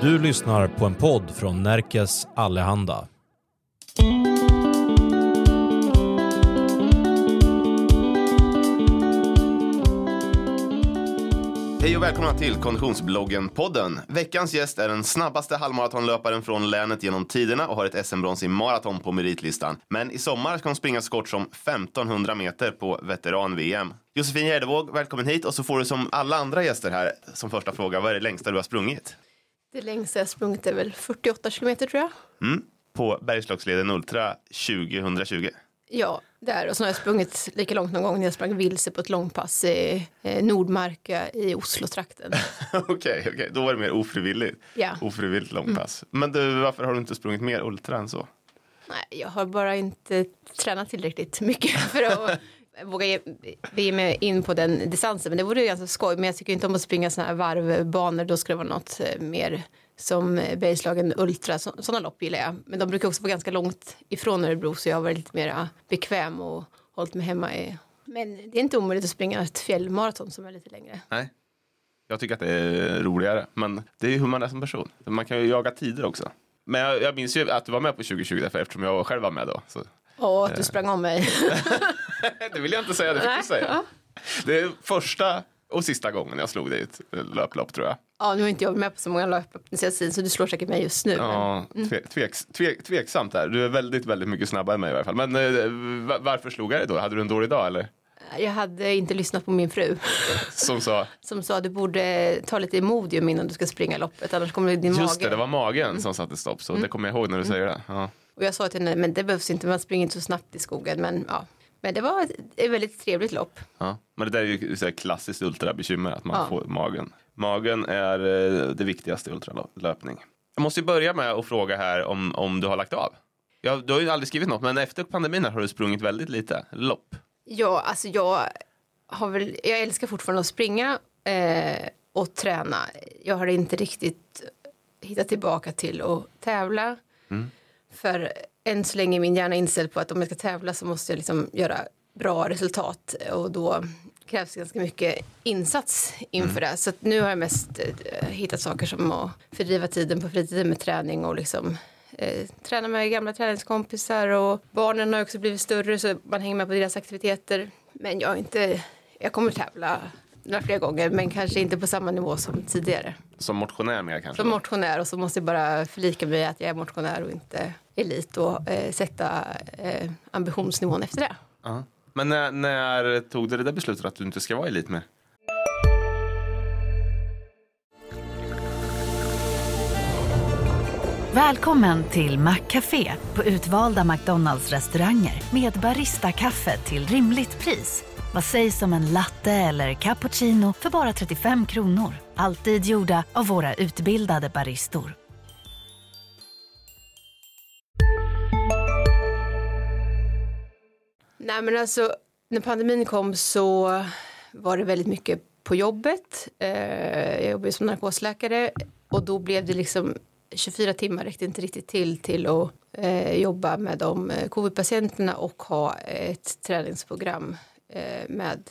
Du lyssnar på en podd från Närkes Allehanda. Hej och välkomna till Konditionsbloggen-podden. Veckans gäst är den snabbaste halvmaratonlöparen från länet genom tiderna och har ett SM-brons i maraton på meritlistan. Men i sommar ska hon springa så kort som 1500 meter på veteran-VM. Josefin Gerdevåg, välkommen hit. Och så får du som alla andra gäster här som första fråga, vad är det längsta du har sprungit? Det längsta jag sprungit är väl 48 kilometer tror jag. Mm, på Bergslagsleden Ultra 2020. Ja, där. Och så har jag sprungit lika långt någon gång när jag sprang vilse på ett långpass i eh, Nordmarka i Oslo-trakten. Okej, okay, okay, då var det mer ofrivilligt. Ja. Ofrivilligt långpass. Mm. Men du, varför har du inte sprungit mer ultra än så? Nej, jag har bara inte tränat tillräckligt mycket för att våga ge, ge mig in på den distansen. Men det vore ju ganska skoj. Men jag tycker inte om att springa sådana här varvbanor. Då ska det vara något eh, mer som Bergslagen Ultra. Sådana lopp gillar jag. Men de brukar också vara ganska långt ifrån Örebro. Så jag har varit lite mer bekväm och hållit mig hemma. I. Men det är inte omöjligt att springa ett fjällmaraton som är lite längre. Nej. Jag tycker att det är roligare. Men det är hur man är som person. Man kan ju jaga tider också. Men jag, jag minns ju att du var med på 2020 därför eftersom jag själv var med då. Så Åh, att du sprang om mig. det vill jag inte säga, det fick du säga. Det är första och sista gången jag slog dig i ett löplopp tror jag. Ja, nu har inte jag med på så många löp så du slår säkert mig just nu. Ja, men... tve, tveks, tve, tveksamt där. Du är väldigt, väldigt mycket snabbare än mig i alla fall. Men eh, varför slog jag dig då? Hade du en dålig dag eller? Jag hade inte lyssnat på min fru. Som sa? Som sa du borde ta lite Imodium innan du ska springa loppet annars kommer din mage. Just det, det var magen mm. som satte stopp så mm. det kommer jag ihåg när du säger det. Ja. Och jag sa till henne, men det behövs inte, man springer inte så snabbt i skogen. Men, ja. Men det var ett, väldigt trevligt lopp. Ja. Men det där är ju så klassiskt ultrabekymmer, att man ja. får magen. Magen är eh, det viktigaste i ultralöpning. Jag måste börja med att fråga här om, om du har lagt av. Ja, du har ju aldrig skrivit något, men efter pandemin har du sprungit väldigt lite lopp. Ja, alltså jag har väl, jag älskar fortfarande att springa eh, och träna. Jag har inte riktigt hittat tillbaka till att tävla. Mm. För än så länge är min hjärna inställd på att om jag ska tävla så måste jag liksom göra bra resultat och då krävs ganska mycket insats inför mm. det. Så nu har jag mest eh, hittat saker som att fördriva tiden på fritiden med träning och liksom eh, träna med gamla träningskompisar och barnen har också blivit större så man hänger med på deras aktiviteter. Men jag, inte, jag kommer tävla några fler gånger men kanske inte på samma nivå som tidigare. Som motionär mer kanske? Som motionär och så måste jag bara förlika mig att jag är motionär och inte elit och eh, sätta eh, ambitionsnivån efter det. Uh-huh. Men när, när, tog du det där beslutet att du inte ska vara elit mer? Välkommen till Maccafé på utvalda McDonalds restauranger med Baristakaffe till rimligt pris. Vad sägs om en latte eller cappuccino för bara 35 kronor? Alltid gjorda av våra utbildade baristor. Nej men alltså, när pandemin kom så var det väldigt mycket på jobbet. Eh, jag jobbade som narkosläkare och då blev det liksom 24 timmar räckte inte riktigt till till att eh, jobba med de eh, covid-patienterna och ha ett träningsprogram med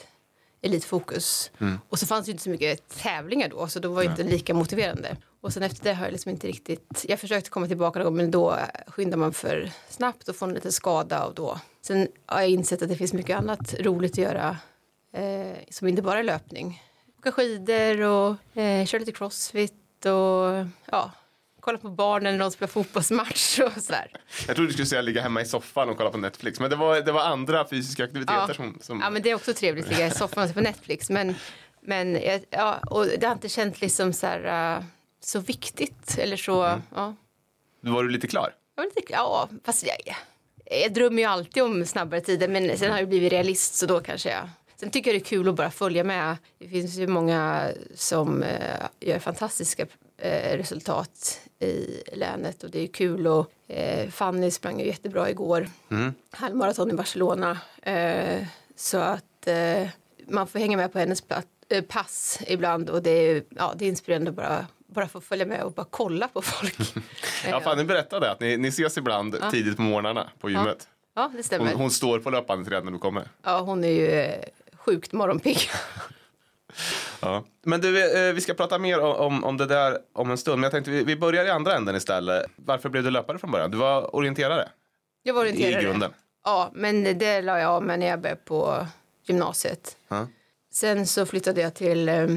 elitfokus. Mm. Och så fanns det inte så mycket tävlingar då, så då var det inte lika motiverande. Och sen efter det har jag liksom inte riktigt, jag försökte komma tillbaka någon gång men då skyndar man för snabbt och får en liten skada och då. Sen har jag insett att det finns mycket annat roligt att göra eh, som inte bara är löpning. Åka skidor och eh, köra lite crossfit och ja, kolla på barnen när de spelar fotbollsmatch och sådär. Jag trodde du skulle säga ligga hemma i soffan och kolla på Netflix, men det var, det var andra fysiska aktiviteter ja. som, som... Ja, men det är också trevligt att ligga i soffan och se på Netflix, men, men ja, och det har inte känts liksom så, här, uh, så viktigt eller så, mm. ja. Var du lite klar? Jag var lite, ja, fast jag, jag drömmer ju alltid om snabbare tider, men sen har jag blivit realist så då kanske jag Sen tycker jag det är kul att bara följa med. Det finns ju många som uh, gör fantastiska eh, resultat i länet och det är kul och eh, Fanny sprang ju jättebra igår. Mm. Halvmaraton i Barcelona. Eh, så att eh, man får hänga med på hennes eh, pass ibland och det är, ja, det är inspirerande att bara bara få följa med och bara kolla på folk. ja, Fanny berättade att ni, ni ses ibland ja. tidigt på morgnarna på gymmet. Ja, ja det stämmer. Hon, hon står på löpande träd när du kommer. Ja, hon är ju sjukt morgonpigg. Ja. Men du, eh, vi ska prata mer om, om det där om en stund. Men jag tänkte vi, vi börjar i andra änden istället. Varför blev du löpare från början? Du var orienterare Jag var i orienterare. grunden. Ja, men det la jag av med när jag började på gymnasiet. Ja. Sen så flyttade jag till eh,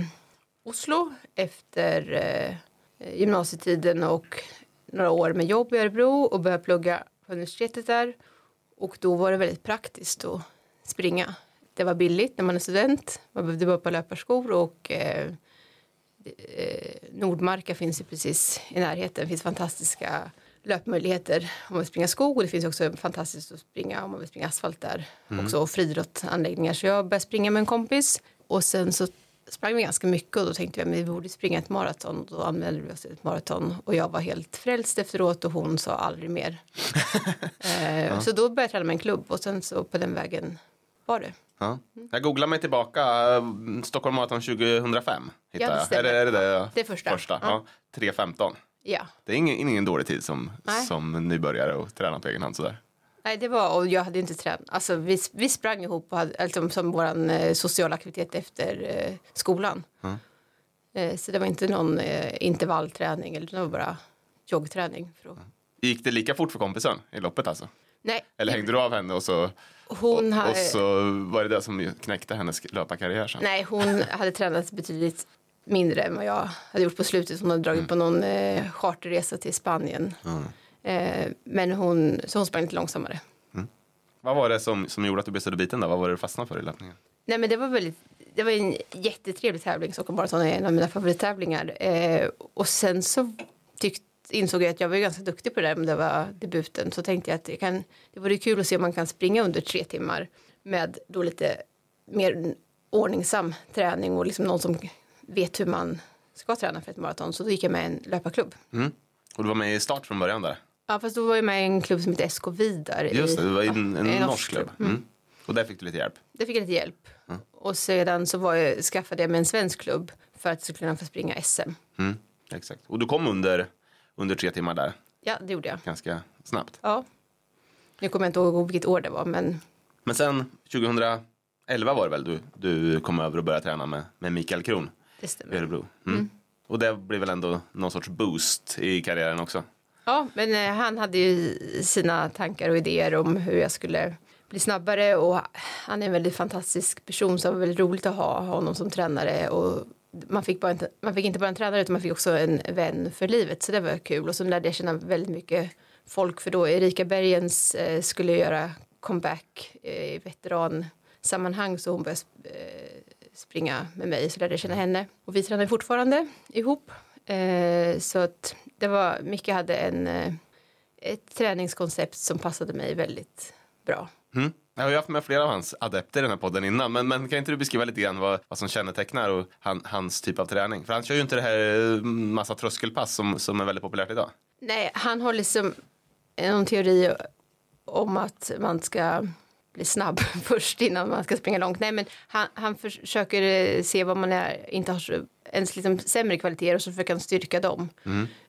Oslo efter eh, gymnasietiden och några år med jobb i Örebro och började plugga på universitetet där. Och då var det väldigt praktiskt att springa. Det var billigt när man är student. Man behövde bara par löparskor och eh, eh, Nordmarka finns ju precis i närheten. Det finns fantastiska löpmöjligheter om man vill springa skog och det finns också fantastiskt att springa om man vill springa asfalt där. Också och friidrottsanläggningar. Så jag började springa med en kompis och sen så sprang vi ganska mycket och då tänkte vi att vi borde springa ett maraton och då anmälde vi oss till ett maraton och jag var helt frälst efteråt och hon sa aldrig mer. eh, Så då började jag träna med en klubb och sen så på den vägen var det. Ja. Jag googlar mig tillbaka. eh, Stockholm Marathon 2005. Hittar Ja, det jag. Är det, är det, det, Det är första. första? Ja. Ja. 3.15. Ja. Det är ingen, ingen dålig tid som, Nej. som nybörjare och träna på egen hand sådär. Nej, det var, och jag hade inte tränat. Alltså, vi, vi sprang ihop och hade, alltså, som vår eh, sociala aktivitet efter eh, skolan. Eh, så det var inte någon eh, intervallträning, eller det var bara joggträning. För att... Gick det lika fort för kompisen i loppet alltså? Nej, Eller hängde du av henne och så, hon, och, ha, och så var det det som knäckte hennes löparkarriär sen? nej, hon hade tränat betydligt mindre än vad jag hade gjort på slutet. Hon hade dragit på någon eh, charterresa till Spanien. Eh, men hon, så hon sprang lite långsammare. Vad var det som, som gjorde att du blev så biten då? Vad var det du fastnade för i löpningen? Nej men det var väldigt det var en jättetrevlig tävling. Stockholm Marathon är en av mina favorittävlingar. Eh, och sen så tyckt, insåg jag att jag var ganska duktig på det där om det var debuten. Så tänkte jag att det, kan, det vore kul att se om man kan springa under tre timmar med då lite mer ordningsam träning och liksom någon som vet hur man ska träna för ett maraton. Så då gick jag med i en löparklubb. Mm. Och du var med i start från början där? Ja fast då var jag med i en klubb som heter SK Vidar. Just det, du var i en, en, en norsk klubb. Mm. Och där fick du lite hjälp? Där fick jag lite hjälp. Och sedan så var jag, skaffade jag mig en svensk klubb för att jag skulle kunna få springa SM. Mm. Exakt. Och du kom under, under tre timmar där, Ja, det gjorde jag. ganska snabbt. Ja. Nu kommer jag inte ihåg vilket år det var, men Men sen 2011 var det väl du, du kom över och började träna med, med Mikael Kron det i stämmer. Örebro. Mm. Och det blev väl ändå någon sorts boost i karriären också? Ja, men eh, han hade ju sina tankar och idéer om hur jag skulle bli snabbare och han är en väldigt fantastisk person så det var väldigt roligt att ha honom som tränare och man fick, bara en, man fick inte bara en tränare utan man fick också en vän för livet. Så det var kul. Och så lärde jag känna väldigt mycket folk för då Erika Bergens eh, skulle göra comeback eh, i veteransammanhang. Så hon började eh, springa med mig så lärde jag känna henne. Och vi tränar fortfarande ihop. Eh, så att det var Micke hade en eh, ett träningskoncept som passade mig väldigt bra. Mm. Jag har ju haft med flera av hans adepter i den här podden innan, men, men kan inte du beskriva lite grann vad, vad som kännetecknar och han, hans typ av träning? För han kör ju inte det här eh, massa tröskelpass som, som är väldigt populärt idag. Nej, han har liksom någon teori om att man ska bli snabb först innan man ska springa långt. Nej, men han, han försöker eh, se vad man är, inte har ens liksom sämre kvaliteter och så försöker han styrka dem.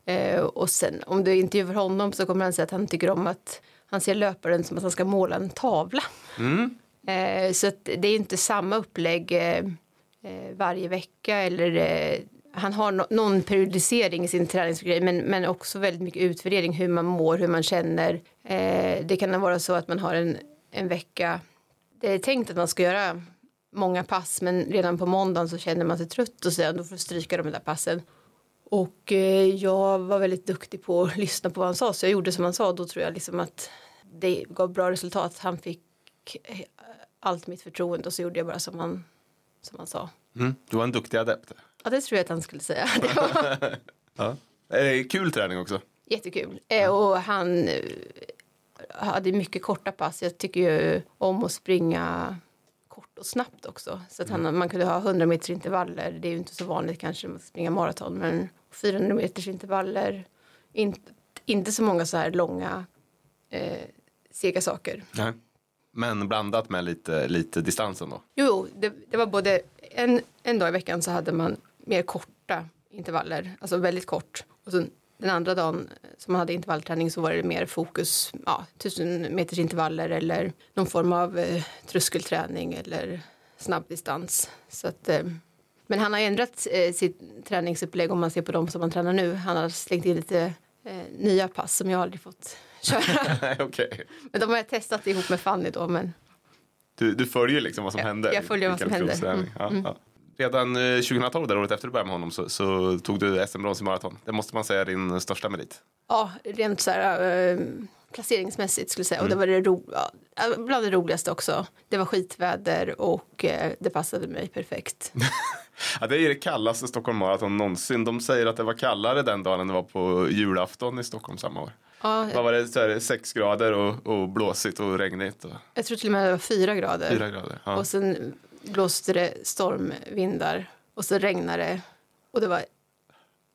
Eh, och sen om du intervjuar honom så kommer han säga att han tycker om att han ser löparen som att han ska måla en tavla. Eh, så att det är inte samma upplägg eh, eh, varje vecka eller eh, han har no någon periodisering i sin träningsgrej men, men också väldigt mycket utvärdering hur man mår, hur man känner. Eh, det kan vara så att man har en, en vecka, det är tänkt att man ska göra många pass men redan på måndagen så känner man sig trött och sen då får du stryka de där passen. Och eh, jag var väldigt duktig på att lyssna på vad han sa så jag gjorde som han sa då tror jag liksom att det gav bra resultat. Han fick eh, allt mitt förtroende och så gjorde jag bara som han, som han sa. Mm. Du var en duktig adept. Ja, det tror jag att han skulle säga. Det var Ja. Kul träning också. jättekul. Eh, och han hade mycket korta pass. Jag tycker ju om att springa och snabbt också. Så att han, man kunde ha 100 meters intervaller. Det är ju inte så vanligt kanske att springa maraton. Men 400 meters intervaller. Inte, inte så många så här långa eh, sega saker. Nej. Men blandat med lite, lite distans ändå. Jo, jo det, det var både en, en dag i veckan så hade man mer korta intervaller, alltså väldigt kort. Och så den andra dagen som man hade intervallträning så var det mer fokus, ja, tusen meters intervaller eller någon form av eh, tröskelträning eller snabbdistans. Så att, eh, Men han har ändrat eh, sitt träningsupplägg om man ser på dem som han tränar nu. Han har slängt in lite eh, nya pass som jag aldrig fått köra. Okej. men de har jag testat ihop med Fanny då. Men Du, du följer liksom vad som Ja, händer? jag följer vad som händer. Träning. Ja, ja. Redan eh, 2012, där året efter du började med honom, så, så tog du SM-brons i maraton. Det måste man säga är din största merit. ja, rent så här eh, placeringsmässigt skulle jag säga. Och det var det ro- ja, bland det roligaste också. Det var skitväder och eh, det passade mig perfekt. Ja, det är det kallaste Stockholm Marathon någonsin. De säger att det var kallare den dagen än det var på julafton i Stockholm samma år. Ja, Vad var det? Så här, sex grader och, och blåsigt och regnigt. Och jag tror till och med det var fyra grader. fyra grader. Ja. Och sen blåste det stormvindar och så regnade det. Och det var,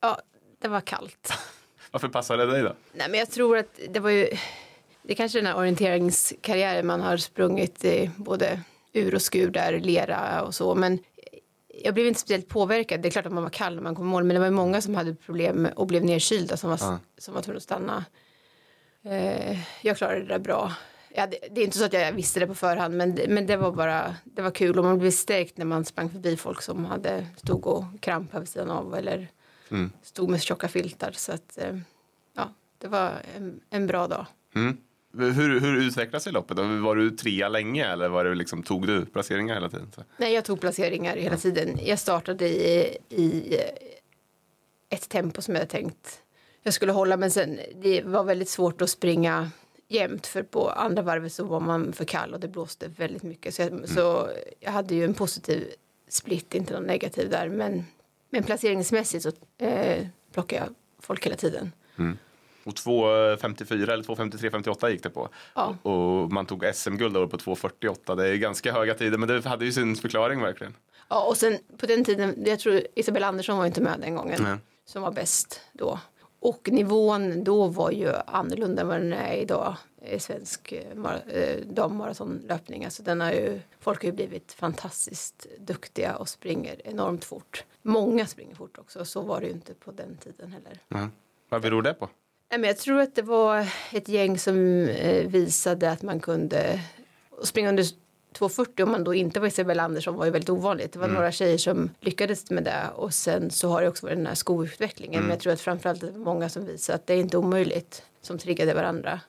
ja, det var kallt. Varför passade det dig då? Nej, men jag tror att det var ju, det är kanske den här orienteringskarriären man har sprungit i både ur och skur där, lera och så. Men jag blev inte speciellt påverkad. Det är klart att man var kall när man kom i mål, men det var ju många som hade problem och blev nedkylda som var, Ja. som var tvungna att stanna. Eh, jag klarade det där bra. Ja, det, det är inte så att jag visste det på förhand, men, det- men det var bara, det var kul och man blev stärkt när man sprang förbi folk som hade, stod och krampade vid sidan av eller Mm. stod med tjocka filtar. Så att, eh, ja, det var en, en bra dag. Mm. Hur, hur utvecklade sig loppet? Var du trea länge eller var det liksom, tog du placeringar hela tiden? Nej, jag tog placeringar hela tiden. Jag startade i, i eh, ett tempo som jag hade tänkt jag skulle hålla, men sen det var väldigt svårt att springa jämnt för på andra varvet så var man för kall och det blåste väldigt mycket. Så jag, så jag hade ju en positiv split, inte någon negativ där, men, men placeringsmässigt så eh, plockade jag folk hela tiden. Och 2.54 eller 2.53-58 gick det på. Ja. Och man tog SM-guld på 2.48. Det är ganska höga tider men det hade ju sin förklaring verkligen. Ja, och sen på den tiden, jag tror Isabella Andersson var inte med den gången, Nej. som var bäst då. Och nivån då var ju annorlunda än vad den är idag i svensk eh, eh, dammaratonlöpning. Alltså den har ju, folk har ju blivit fantastiskt duktiga och springer enormt fort. Många springer fort också, så var det ju inte på den tiden heller. Mm. Vad beror det på? Jag tror att det var ett gäng som eh, visade att man kunde springa under 2.40 om man då inte var Isabella Andersson var ju väldigt ovanligt. Det var några tjejer som lyckades med det och sen så har det också varit den här skoutvecklingen. Men jag tror att framförallt det var många som visade att det är inte omöjligt som triggade varandra.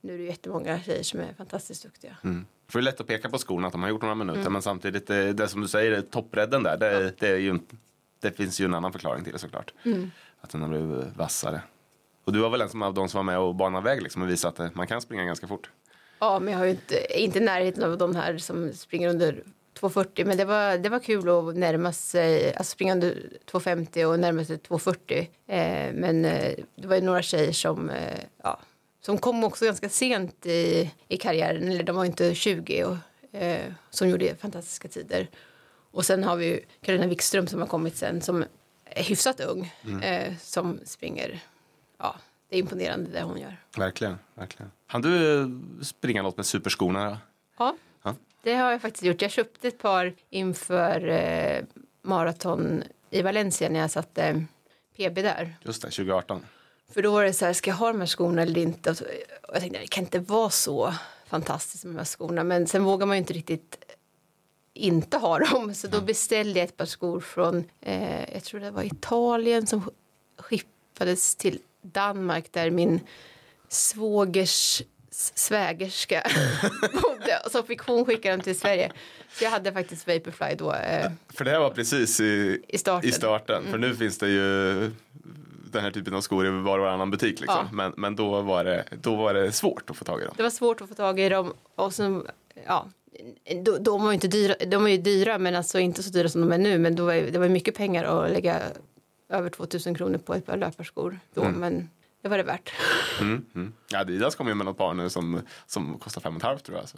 Nu är det jättemånga tjejer som är fantastiskt duktiga. Mm. För det är lätt att peka på skorna att de har gjort några minuter men samtidigt det, det som du säger, toppredden där, det, det, är ju, det finns ju en annan förklaring till det såklart. Att den har blivit vassare. Och du var väl en som av de som var med och banade väg liksom och visade att man kan springa ganska fort. Ja, men jag har ju inte, inte närheten av de här som springer under 2.40. Men det var, det var kul att närma sig, alltså springa under 2.50 och närma sig 2.40. Eh, men eh, det var ju några tjejer som, eh, ja, som kom också ganska sent i, i karriären. Eller de var inte 20 och, eh, som gjorde fantastiska tider. Och sen har vi ju Carina Wikström som har kommit sen som är hyfsat ung. Eh, som springer, ja, det är imponerande det hon gör. Verkligen, verkligen. Han du eh, springa något med superskorna? Ja, Ja. det har jag faktiskt gjort. Jag köpte ett par inför eh, maraton i Valencia när jag satte PB där. Just det, 2018. För då var det så här, ska jag ha de här skorna eller inte? Och, jag tänkte, det kan inte vara så fantastiskt med de här skorna. Men sen vågar man ju inte riktigt inte ha dem. Så då beställde jag ett par skor från, eh, jag tror det var Italien som skippades till Danmark där min svågers svägerska bodde. Och så fick hon skicka dem till Sverige. Så jag hade faktiskt Vaporfly då eh, För det här var precis i, i starten. i starten. För nu finns det ju den här typen av skor i var och varannan butik. Liksom. Ja. Men, men då, var det, då var det svårt att få tag i dem. Det var svårt att få tag i dem. Och sen, ja, de, de var inte dyra, de var ju dyra men alltså inte så dyra som de är nu. Men då var, det var mycket pengar att lägga över 2000 kronor på ett par löparskor då. Men det var det värt. Mm, mm. Adidas kommer ju med något par nu som, som kostar fem och ett halvt tror jag. Så.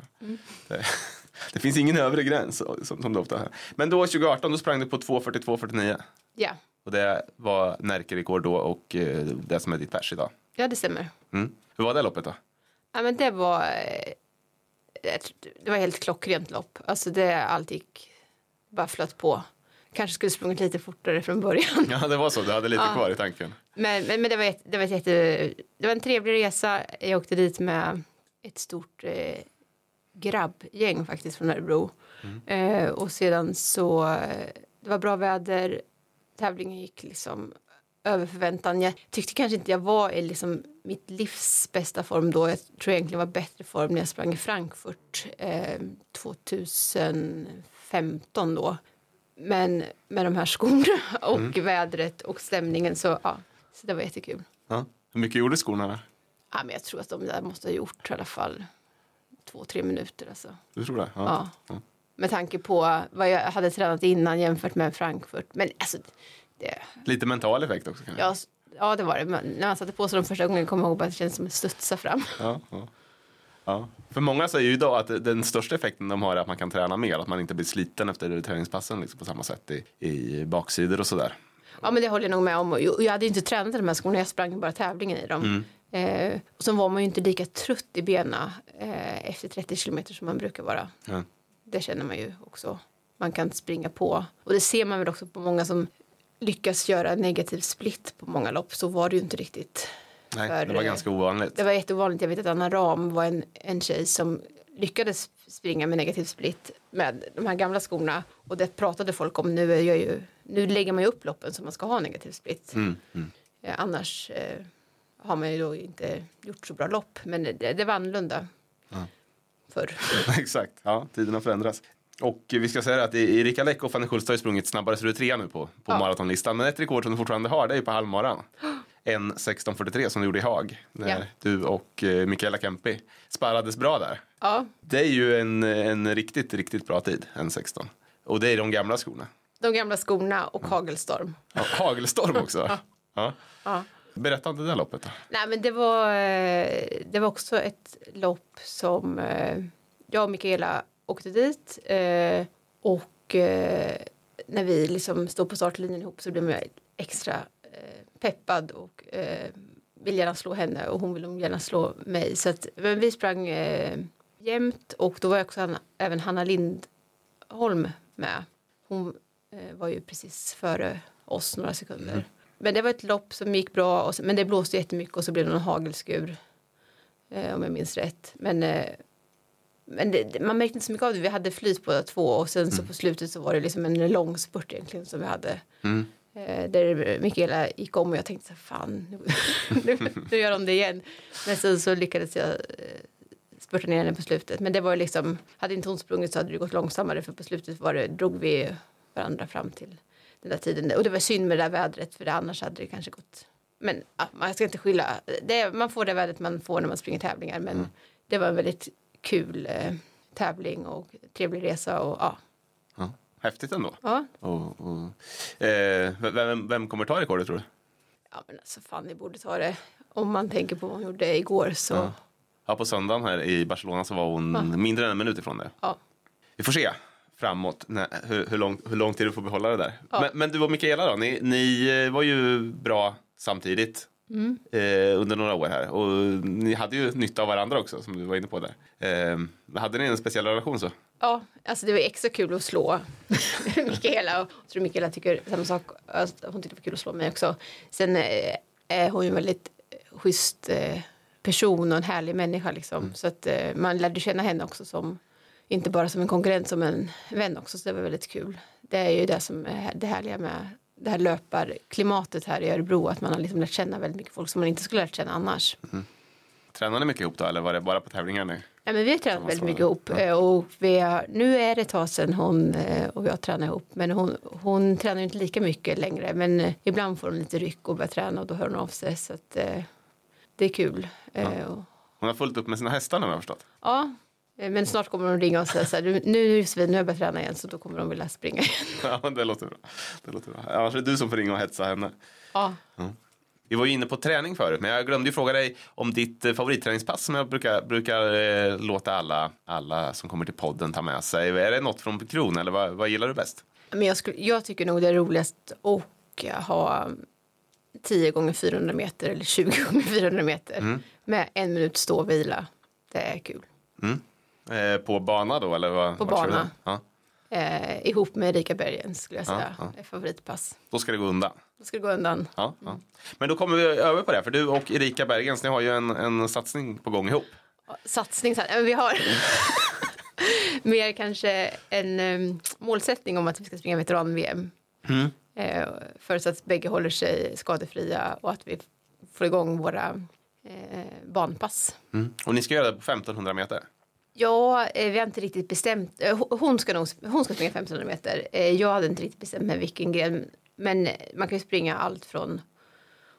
Det, det finns ingen övre gräns som, som det ofta är. Men då 2018 då sprang du på 2.42,49. Ja, Och det var Närke-rekord då och eh, det som är ditt pers idag. ja det stämmer. Mm. Hur var det loppet då? Ja, men det var eh, det var helt klockrent lopp. Alltså det allt gick bara flöt på. Kanske skulle sprungit lite fortare från början. Ja det var så, du hade lite Ja. kvar i tanken. Men, men, men det, var ett, det, var ett jätte, det var en trevlig resa. Jag åkte dit med ett stort eh, grabbgäng faktiskt från Örebro. Eh, och sedan så det var bra väder, tävlingen gick liksom över förväntan. Jag tyckte kanske inte jag var i liksom mitt livs bästa form då. Jag tror egentligen var bättre form när jag sprang i Frankfurt eh, 2015 då. Men med de här skorna och Mm. vädret och stämningen så ja, så det var jättekul. Ja. Hur mycket gjorde skorna? där? Ja, men jag tror att de där måste ha gjort i alla fall två, tre minuter. Alltså. Du tror det? Ja. Ja. Med tanke på vad jag hade tränat innan jämfört med Frankfurt. Men alltså, det, Lite mental effekt också kanske? ja, ja, det var det. Men när man satte på sig dem första gången kom jag ihåg att det kändes som att studsa fram. Ja, ja. Ja. För många säger ju idag att den största effekten de har är att man kan träna mer, att man inte blir sliten efter träningspassen liksom, på samma sätt i, i baksidor och sådär. Ja, men det håller jag nog med om. Jag hade ju inte tränat i de här skorna, jag sprang bara tävlingen i dem. Eh, och så var man ju inte lika trött i benen eh, efter 30 kilometer som man brukar vara. Ja. Det känner man ju också. Man kan springa på. Och det ser man väl också på många som lyckas göra negativ split på många lopp. Så var det ju inte riktigt. Nej, För, det var eh, ganska ovanligt. Det var jätteovanligt. Jag vet att Anna Ram var en, en tjej som lyckades springa med negativ split med de här gamla skorna. Och det pratade folk om. Nu, är jag ju, nu lägger man ju upp loppen så man ska ha negativ split. Mm, mm. Eh, annars eh, har man ju då inte gjort så bra lopp. Men det, det var annorlunda Ja. förr. Exakt, ja, tiderna förändras. Och vi ska säga att Erika Läck och Fanny Schultz har ju sprungit snabbare så du är trea nu på, på Ja. maratonlistan. Men ett rekord som du fortfarande har det är ju på halvmaran. En 16.43 som du gjorde i Haag. När Ja. du och eh, Mikaela Kempi sparrades bra där. Ja, Det är ju en, en riktigt, riktigt bra tid, en 16. Och det är de gamla skorna. de gamla skorna och hagelstorm. Ja, hagelstorm också. ja. Ja. Berätta om det där loppet då. Nej, men det var, eh, det var också ett lopp som eh, jag och Mikaela åkte dit. Och när vi liksom stod på startlinjen ihop så blev jag extra peppad och eh, vill gärna slå henne och hon vill gärna slå mig. Så att, men vi sprang eh, jämt och då var också Hanna, även Hanna Lindholm med. Hon eh, var ju precis före oss några sekunder. Men det var ett lopp som gick bra, och men det blåste jättemycket och så blev det någon hagelskur. Eh, om jag minns rätt. Men, eh, men det, man märkte inte så mycket av det. Vi hade flyt båda två och sen så på slutet så var det liksom en lång spurt egentligen som vi hade. Mm. Eh, där Mikaela gick om och jag tänkte så fan, nu, nu, gör de det igen. Men sen så lyckades jag eh, spurta ner henne på slutet. Men det var liksom, hade inte hon sprungit så hade det gått långsammare för på slutet var det, drog vi varandra fram till den där tiden. Och det var synd med det där vädret för annars hade det kanske gått. Men ja, man ska inte skylla. Det, man får det vädret man får när man springer tävlingar. Men det var en väldigt kul eh, tävling och trevlig resa. Och, ja. Ja. Häftigt ändå. Ja. Och, och, eh, vem, vem kommer ta rekordet tror du? ja, men alltså Fanny borde ta det. Om man tänker på vad hon gjorde igår så. Ja. Ja, på söndagen här i Barcelona så var hon Ja. mindre än en minut ifrån det. Ja. Vi får se framåt när, hur, hur, lång, hur lång tid du får behålla det där. Ja. Men, men du och Mikaela då, ni, ni eh, var ju bra samtidigt Mm. eh, under några år här. Och ni hade ju nytta av varandra också som du var inne på där. Eh, hade ni en speciell relation så? Ja, alltså det var extra kul att slå Mikaela. Jag tror Mikaela tycker samma sak. Alltså, hon tyckte det var kul att slå mig också. Sen eh, är hon ju en väldigt eh, schysst eh, person och en härlig människa liksom. Så att eh, man lärde känna henne också som inte bara som en konkurrent som en vän också. Så det var väldigt kul. Det är ju det som är det härliga med det här löparklimatet här i Örebro. Att man har liksom lärt känna väldigt mycket folk som man inte skulle lärt känna annars. Tränar ni mycket ihop då eller var det bara på tävlingar nu? Ja, men vi har tränat väldigt mycket ihop. eh, Och vi har, nu är det ett tag sedan hon eh, och jag tränar ihop. Men hon, hon tränar inte lika mycket längre. Men eh, ibland får hon lite ryck och börjar träna och då hör hon av sig. Så att, det är kul. Och, Hon har fullt upp med sina hästar nu har jag förstått. ja, men snart kommer hon ringa och säga så här, "Du, nu Josefin, nu har jag börjat träna igen så då kommer de vilja springa igen. Ja, det låter bra. Det låter bra. Annars är det du som får ringa och hetsa henne. Ja, Vi var ju inne på träning förut, men jag glömde ju fråga dig om ditt eh, favoritträningspass som jag brukar, brukar eh, låta alla, alla som kommer till podden ta med sig. Är det något från Kron eller vad, vad gillar du bäst? men jag, skulle, jag tycker nog det är roligast att ha 10 gånger 400 meter eller 20 gånger 400 meter med en minut stå och vila. Det är kul. Eh, på bana då eller? Vad, På bana. Ja, Eh, ihop med Erika Bergen skulle jag Ja, säga. ja. Är favoritpass. då ska det gå undan. Då ska det gå undan. Ja, ja. Men då kommer vi över på det, för du och Erika Bergens, ni har ju en, en satsning på gång ihop. Satsning, satsning. Men vi har mer kanske en um, målsättning om att vi ska springa veteran-VM Eh, förutsatt att bägge håller sig skadefria och att vi får igång våra eh, banpass. Mm. Och ni ska göra det på 1500 meter? Ja, eh, vi har inte riktigt bestämt. eh, ho- Hon ska, nog, hon ska springa 1500 meter. Eh, Jag hade inte riktigt bestämt mig vilken gren. Men man kan ju springa allt från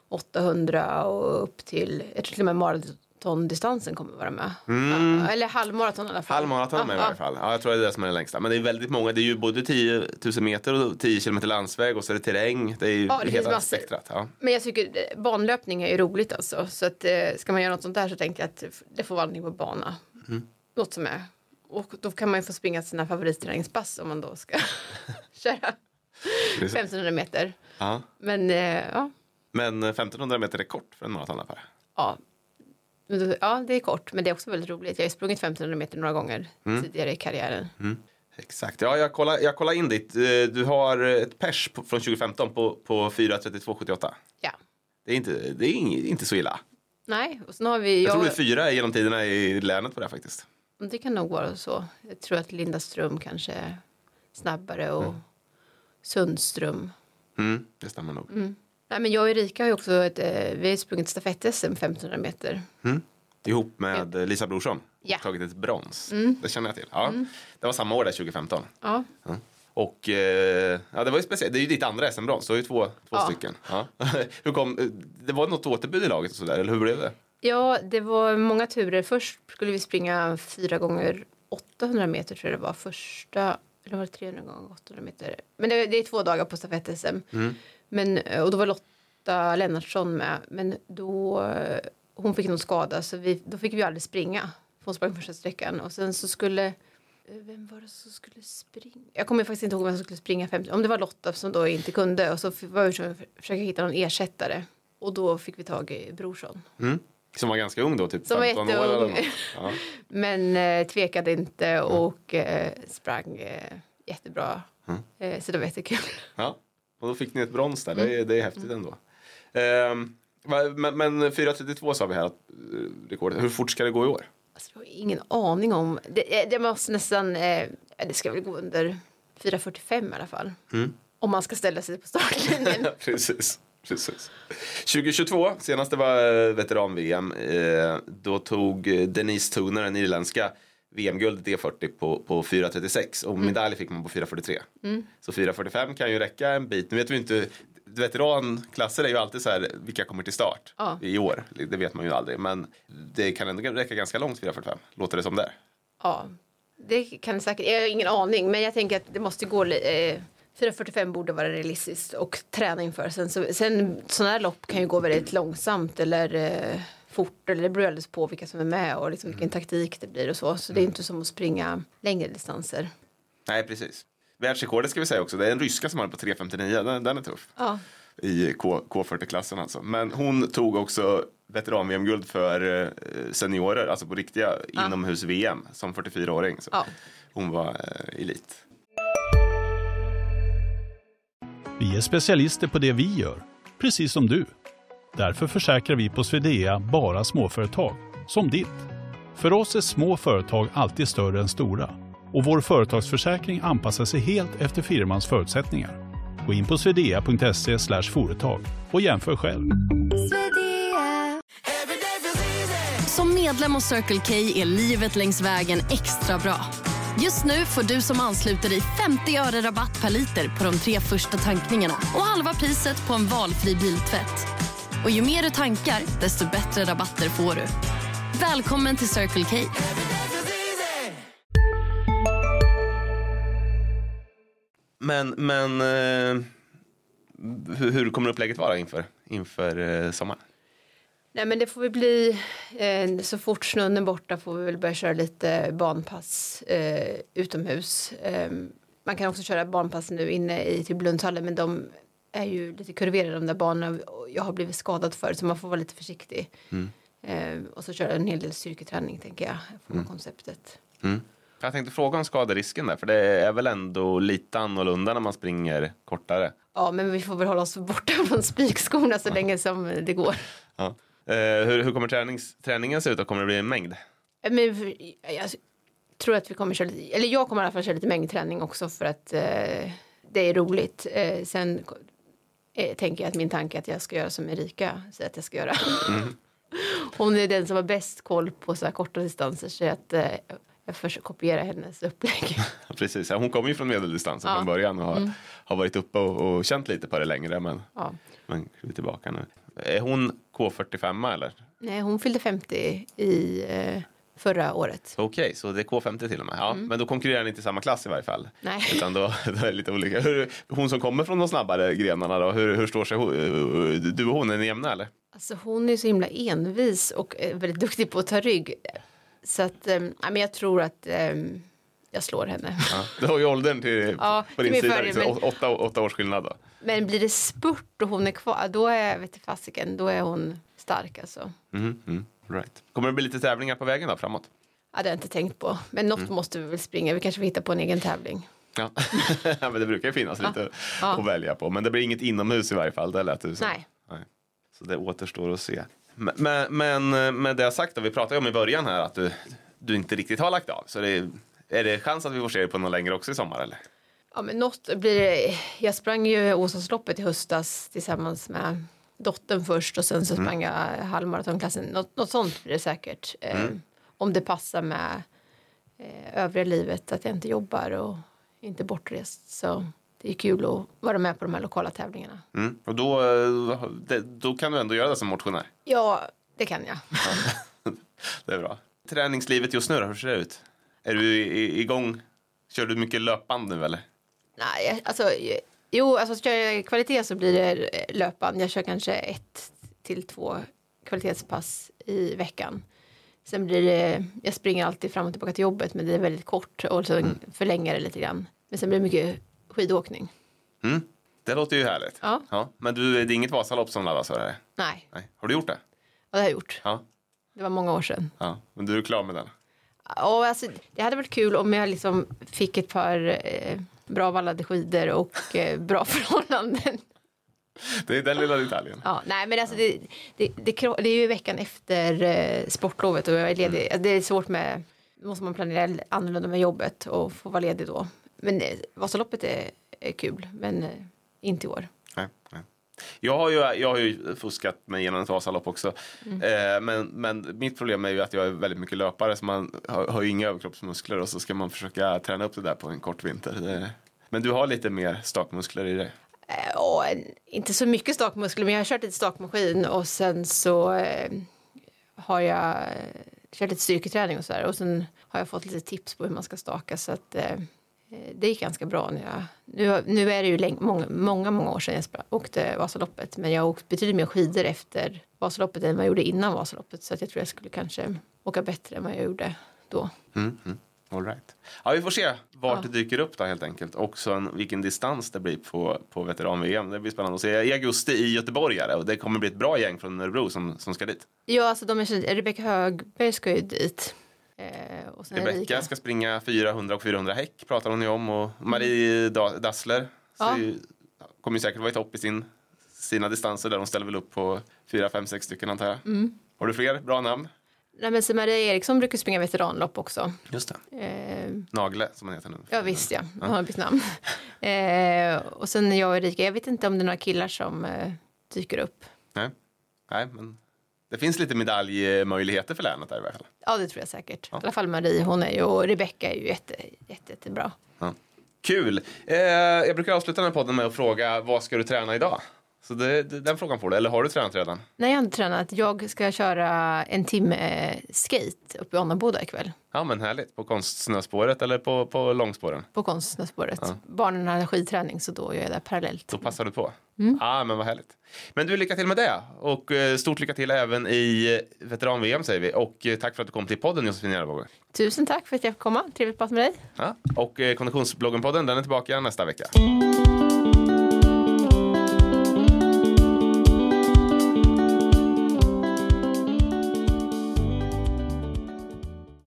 800 och upp till, jag tror till och med maratondistansen kommer vara med. Ja, eller halvmaraton i alla fall. Halvmaraton är med i Ja, varje fall. Ja, jag tror det är det som är den längsta. Men det är väldigt många. Det är ju både 10 000 meter och 10 kilometer landsväg och så är det terräng. Det är ju Ja, det hela spektrat. Ja. Men jag tycker banlöpning är ju roligt alltså. Så att ska man göra något sånt där så tänker jag att det får vara någonting på bana. Mm. Något som är. Och då kan man ju få springa sina favoritträningspass om man då ska köra Precis. 1500 meter. Ja. Men eh, ja, Men eh, 1500 meter är kort för en maratonlöpare. ja. Ja, det är kort, men det är också väldigt roligt. Jag har ju sprungit 1500 meter några gånger Mm. tidigare i karriären. Exakt. Ja, jag kollar, jag kollar in ditt. Eh, Du har ett pers på, från 2015 på, på 4.32,78. Ja. Det är, inte, det är inte så illa. Nej, och sen har vi... Jag tror Jag, det är fyra genom tiderna i länet på det här faktiskt. Det kan nog vara så. Jag tror att Linda Ström kanske är snabbare och Sundström. Mm, det stämmer nog. Nej, men jag och Erika har ju också ett, eh, vi har sprungit stafett-SM 1500 meter. Ihop med eh, Lisa Brorsson. Ja. Tagit ett brons. Det känner jag till. Ja. Det var samma år där 2015. Ja, Och eh, ja, det var ju speciellt. Det är ju ditt andra SM-brons. Du har ju två, två Ja. stycken. Ja. hur kom, eh, det var något återbud i laget och sådär, eller hur blev det? Ja det var många turer. Först skulle vi springa fyra gånger 800 meter tror jag det var första. Eller var det 300 gånger 800 meter? Men det, det är två dagar på stafett-SM. Men, och då var Lotta Lennartsson med. Men då, hon fick någon skada så vi, då fick vi aldrig springa. Hon sprang första sträckan och sen så skulle vem var det som skulle springa? Jag kommer faktiskt inte ihåg vem som skulle springa 50. Om det var Lotta som då inte kunde och så var vi försöka hitta någon ersättare. Och då fick vi tag i Brorsson. Mm. Som var ganska ung då, typ Som var 15 år eller. Ja. Men eh, tvekade inte och eh, sprang eh, jättebra. Eh, så det var jättekul. ja. Och då fick ni ett brons där, det, är, det är häftigt ändå. Ehm, men, men 4.32 sa vi här, att, eh, rekordet. Hur fort ska det gå i år? Alltså, jag har ingen aning om. Det, eh, det måste nästan, det ska väl gå under 4.45 i alla fall. Om man ska ställa sig på startlinjen. precis. Precis. 2022, senaste var eh, veteran-VM. Eh, då tog eh, Denise Tuner, den irländska, VM-guld D40 på, på 4.36 och medalj fick man på 4.43. Så 4.45 kan ju räcka en bit. Nu vet vi inte, veteranklasser är ju alltid så här, vilka kommer till start Ja. i år? Det vet man ju aldrig, men det kan ändå räcka ganska långt 4.45, låter det som det. ja, det kan det säkert. Jag har ingen aning, men jag tänker att det måste gå. Eh, 4.45 borde vara realistiskt och träna inför. Sen, så, sen sådana här lopp kan ju gå väldigt långsamt eller eh, fort. Eller det beror alldeles på vilka som är med och liksom vilken taktik det blir och så. Så det är inte som att springa längre distanser. Nej, precis. Världsrekordet ska vi säga också, det är en ryska som har på 3.59, den, den är tuff. Ja, i K, K40-klassen alltså. Men hon tog också veteran-VM-guld för eh, seniorer, alltså på riktiga inomhus-VM som 44-åring. Så Ja. Hon var eh, elit. Vi är specialister på det vi gör, precis som du. Därför försäkrar vi på Swedea bara småföretag, som ditt. För oss är små företag alltid större än stora och vår företagsförsäkring anpassar sig helt efter firmans förutsättningar. Gå in på swedea.se företag och jämför själv. Som medlem hos Circle K är livet längs vägen extra bra. Just nu får du som ansluter dig 50 öre rabatt per liter på de tre första tankningarna och halva priset på en valfri biltvätt. Och ju mer du tankar, desto bättre rabatter får du. Välkommen till Circle K. Men, men eh, hur, hur kommer upplägget vara inför, inför eh, sommaren? Nej men det får väl bli eh, så fort snön är borta får vi väl börja köra lite banpass eh, utomhus. Eh, man kan också köra banpass nu inne i typ Lundshallen men de är ju lite kurverade de där banorna jag har blivit skadad för så man får vara lite försiktig. Eh, och så köra en hel del styrketräning tänker jag, får vara konceptet. Mm. Jag tänkte fråga om skaderisken där, för det är väl ändå lite annorlunda när man springer kortare. Ja men vi får väl hålla oss borta från spikskorna så länge som det går. Ja. Eh, hur, hur kommer tränings, träningen se ut? Då? Kommer det bli en mängd? Men jag tror att vi kommer köra lite, eller jag kommer i alla fall köra lite mängdträning också för att eh, det är roligt. Eh, sen eh, tänker jag att min tanke är att jag ska göra som Erika säger att jag ska göra. Hon är den som har bäst koll på så här korta distanser så att eh, jag försöker kopiera hennes upplägg. Precis, hon kommer ju från medeldistansen Ja. från början och har, har varit uppe och, och känt lite på det längre men, Ja. men är tillbaka nu. Är hon K45 eller? Nej, hon fyllde 50 i eh, förra året. Okej, så det är K50 till och med. Ja, Men då konkurrerar ni inte i samma klass i varje fall. Nej. Utan då, då är lite olika. Hur, hon som kommer från de snabbare grenarna då, hur, hur står sig hon? Du och hon, är ni jämna eller? Alltså hon är så himla envis och är väldigt duktig på att ta rygg. Så att, eh, men jag tror att eh, jag slår henne. Ja. Du har ju åldern till, Ja, på din sida, fördel, liksom, men- åtta, åtta års skillnad då. Men blir det spurt och hon är kvar, då är, vet fasiken, då är hon stark alltså. Mhm, mm, right. Kommer det bli lite tävlingar på vägen då framåt? Ja, det har jag inte tänkt på. Men något Mm. måste vi väl springa, vi kanske får hitta på en egen tävling. Ja, men det brukar ju finnas lite Ja. att välja på. Men det blir inget inomhus i varje fall. Det lät du som. Nej. Så det återstår att se. Men, men, men med det sagt, då, vi pratade ju om i början här att du, du inte riktigt har lagt av. Så det är, är det chans att vi får se dig på något längre också i sommar eller? Ja, men något blir det. Jag sprang ju Åsasloppet i höstas tillsammans med dottern först och sen så sprang jag halvmaratonklassen. Något, något sånt blir det säkert. Eh, om det passar med eh, övriga livet, att jag inte jobbar och inte bortrest. Så det är kul att vara med på de här lokala tävlingarna. Mm. Och då, då kan du ändå göra det som motionär. Ja, det kan jag. Det är bra. Träningslivet just nu då, hur ser det ut? Är du igång? Kör du mycket löpband nu eller? Nej, alltså, jo, alltså kör jag kvalitet så blir det eh, löpband. Jag kör kanske ett till två kvalitetspass i veckan. Sen blir det, jag springer alltid fram och tillbaka till jobbet men det är väldigt kort och så förlänger det lite grann. Men sen blir det mycket skidåkning. Mm. Det låter ju härligt. Ja. Men du, det är inget Vasalopp som laddas för det? Nej, Nej. Har du gjort det? vad det har jag gjort. Ja. Det var många år sedan. ja. Men du är klar med den? Ja, alltså, det hade varit kul om jag liksom fick ett par eh, bra vallade skidor och eh, bra förhållanden. Det är den lilla detaljen. Ja, nej, men alltså det, det, det, det är ju veckan efter eh, sportlovet och jag är ledig. Alltså, Det är svårt med, måste man planera annorlunda med jobbet och få vara ledig då. Men eh, Vasaloppet är, är kul, men eh, inte i år. Nej, nej. Jag har, ju, jag har ju fuskat mig igenom ett Vasalopp också. Eh, men, men mitt problem är ju att jag är väldigt mycket löpare så man har, har ju inga överkroppsmuskler och så ska man försöka träna upp det där på en kort vinter. Det, men du har lite mer stakmuskler i dig. Eh, och en, inte så mycket stakmuskler, men jag har kört lite stakmaskin och sen så eh, har jag eh, kört lite styrketräning och så där. Och sen har jag fått lite tips på hur man ska staka så att eh, det gick ganska bra. När jag, nu, nu är det ju länge, många, många, många år sedan jag åkte Vasaloppet, men jag har åkt betydligt mer skidor efter Vasaloppet än vad jag gjorde innan Vasaloppet, så jag tror jag skulle kanske åka bättre än vad jag gjorde då. Mm, mm. All right. Ja, vi får se vart Ja. det dyker upp då helt enkelt. Och sen vilken distans det blir på, på veteran-VM. Det blir spännande att se. I augusti i Göteborg är det och det kommer bli ett bra gäng från Örebro som, som ska dit. Ja, alltså de är Rebecka Högberg ska ju dit. Eh, och sen Rebecka Erika. ska springa 400 och 400 häck pratar hon ju om och Marie Da- Dassler Ja. ju, kommer ju säkert vara i topp i sin, sina distanser där de ställer väl upp på 4, 5, 6 stycken antar jag. Mm. Har du fler bra namn? Nej, men Maria Eriksson brukar springa veteranlopp också. Just det. Eh, Nagle som han heter nu. ja visst ja, hon har bytt namn. eh, och sen jag och Erika, jag vet inte om det är några killar som eh, dyker upp. Nej. Nej, men det finns lite medaljmöjligheter för länet där i alla fall. Ja det tror jag säkert. I alla fall Marie, hon är ju, och Rebecka är ju jätte, jätte, jättebra. Ja. Kul! Eh, jag brukar avsluta den här podden med att fråga vad ska du träna idag? Så det, det, den frågan får du. Eller har du tränat redan? Nej jag har inte tränat, jag ska köra en timme eh, skate uppe i Annaboda ikväll. Ja men härligt. På konstsnöspåret eller på, på långspåren? På Konstsnöspåret. Barnen har skidträning så då gör jag det parallellt. Då passar du på. Mm. Ja men vad härligt. Men du, lycka till med det. Och eh, stort lycka till även i veteran-VM säger vi. Och eh, tack för att du kom till podden Josefin Järvåg. Tusen tack för att jag fick komma, trevligt att prata med dig. Ja. Och eh, Konditionsbloggen-podden den är tillbaka nästa vecka.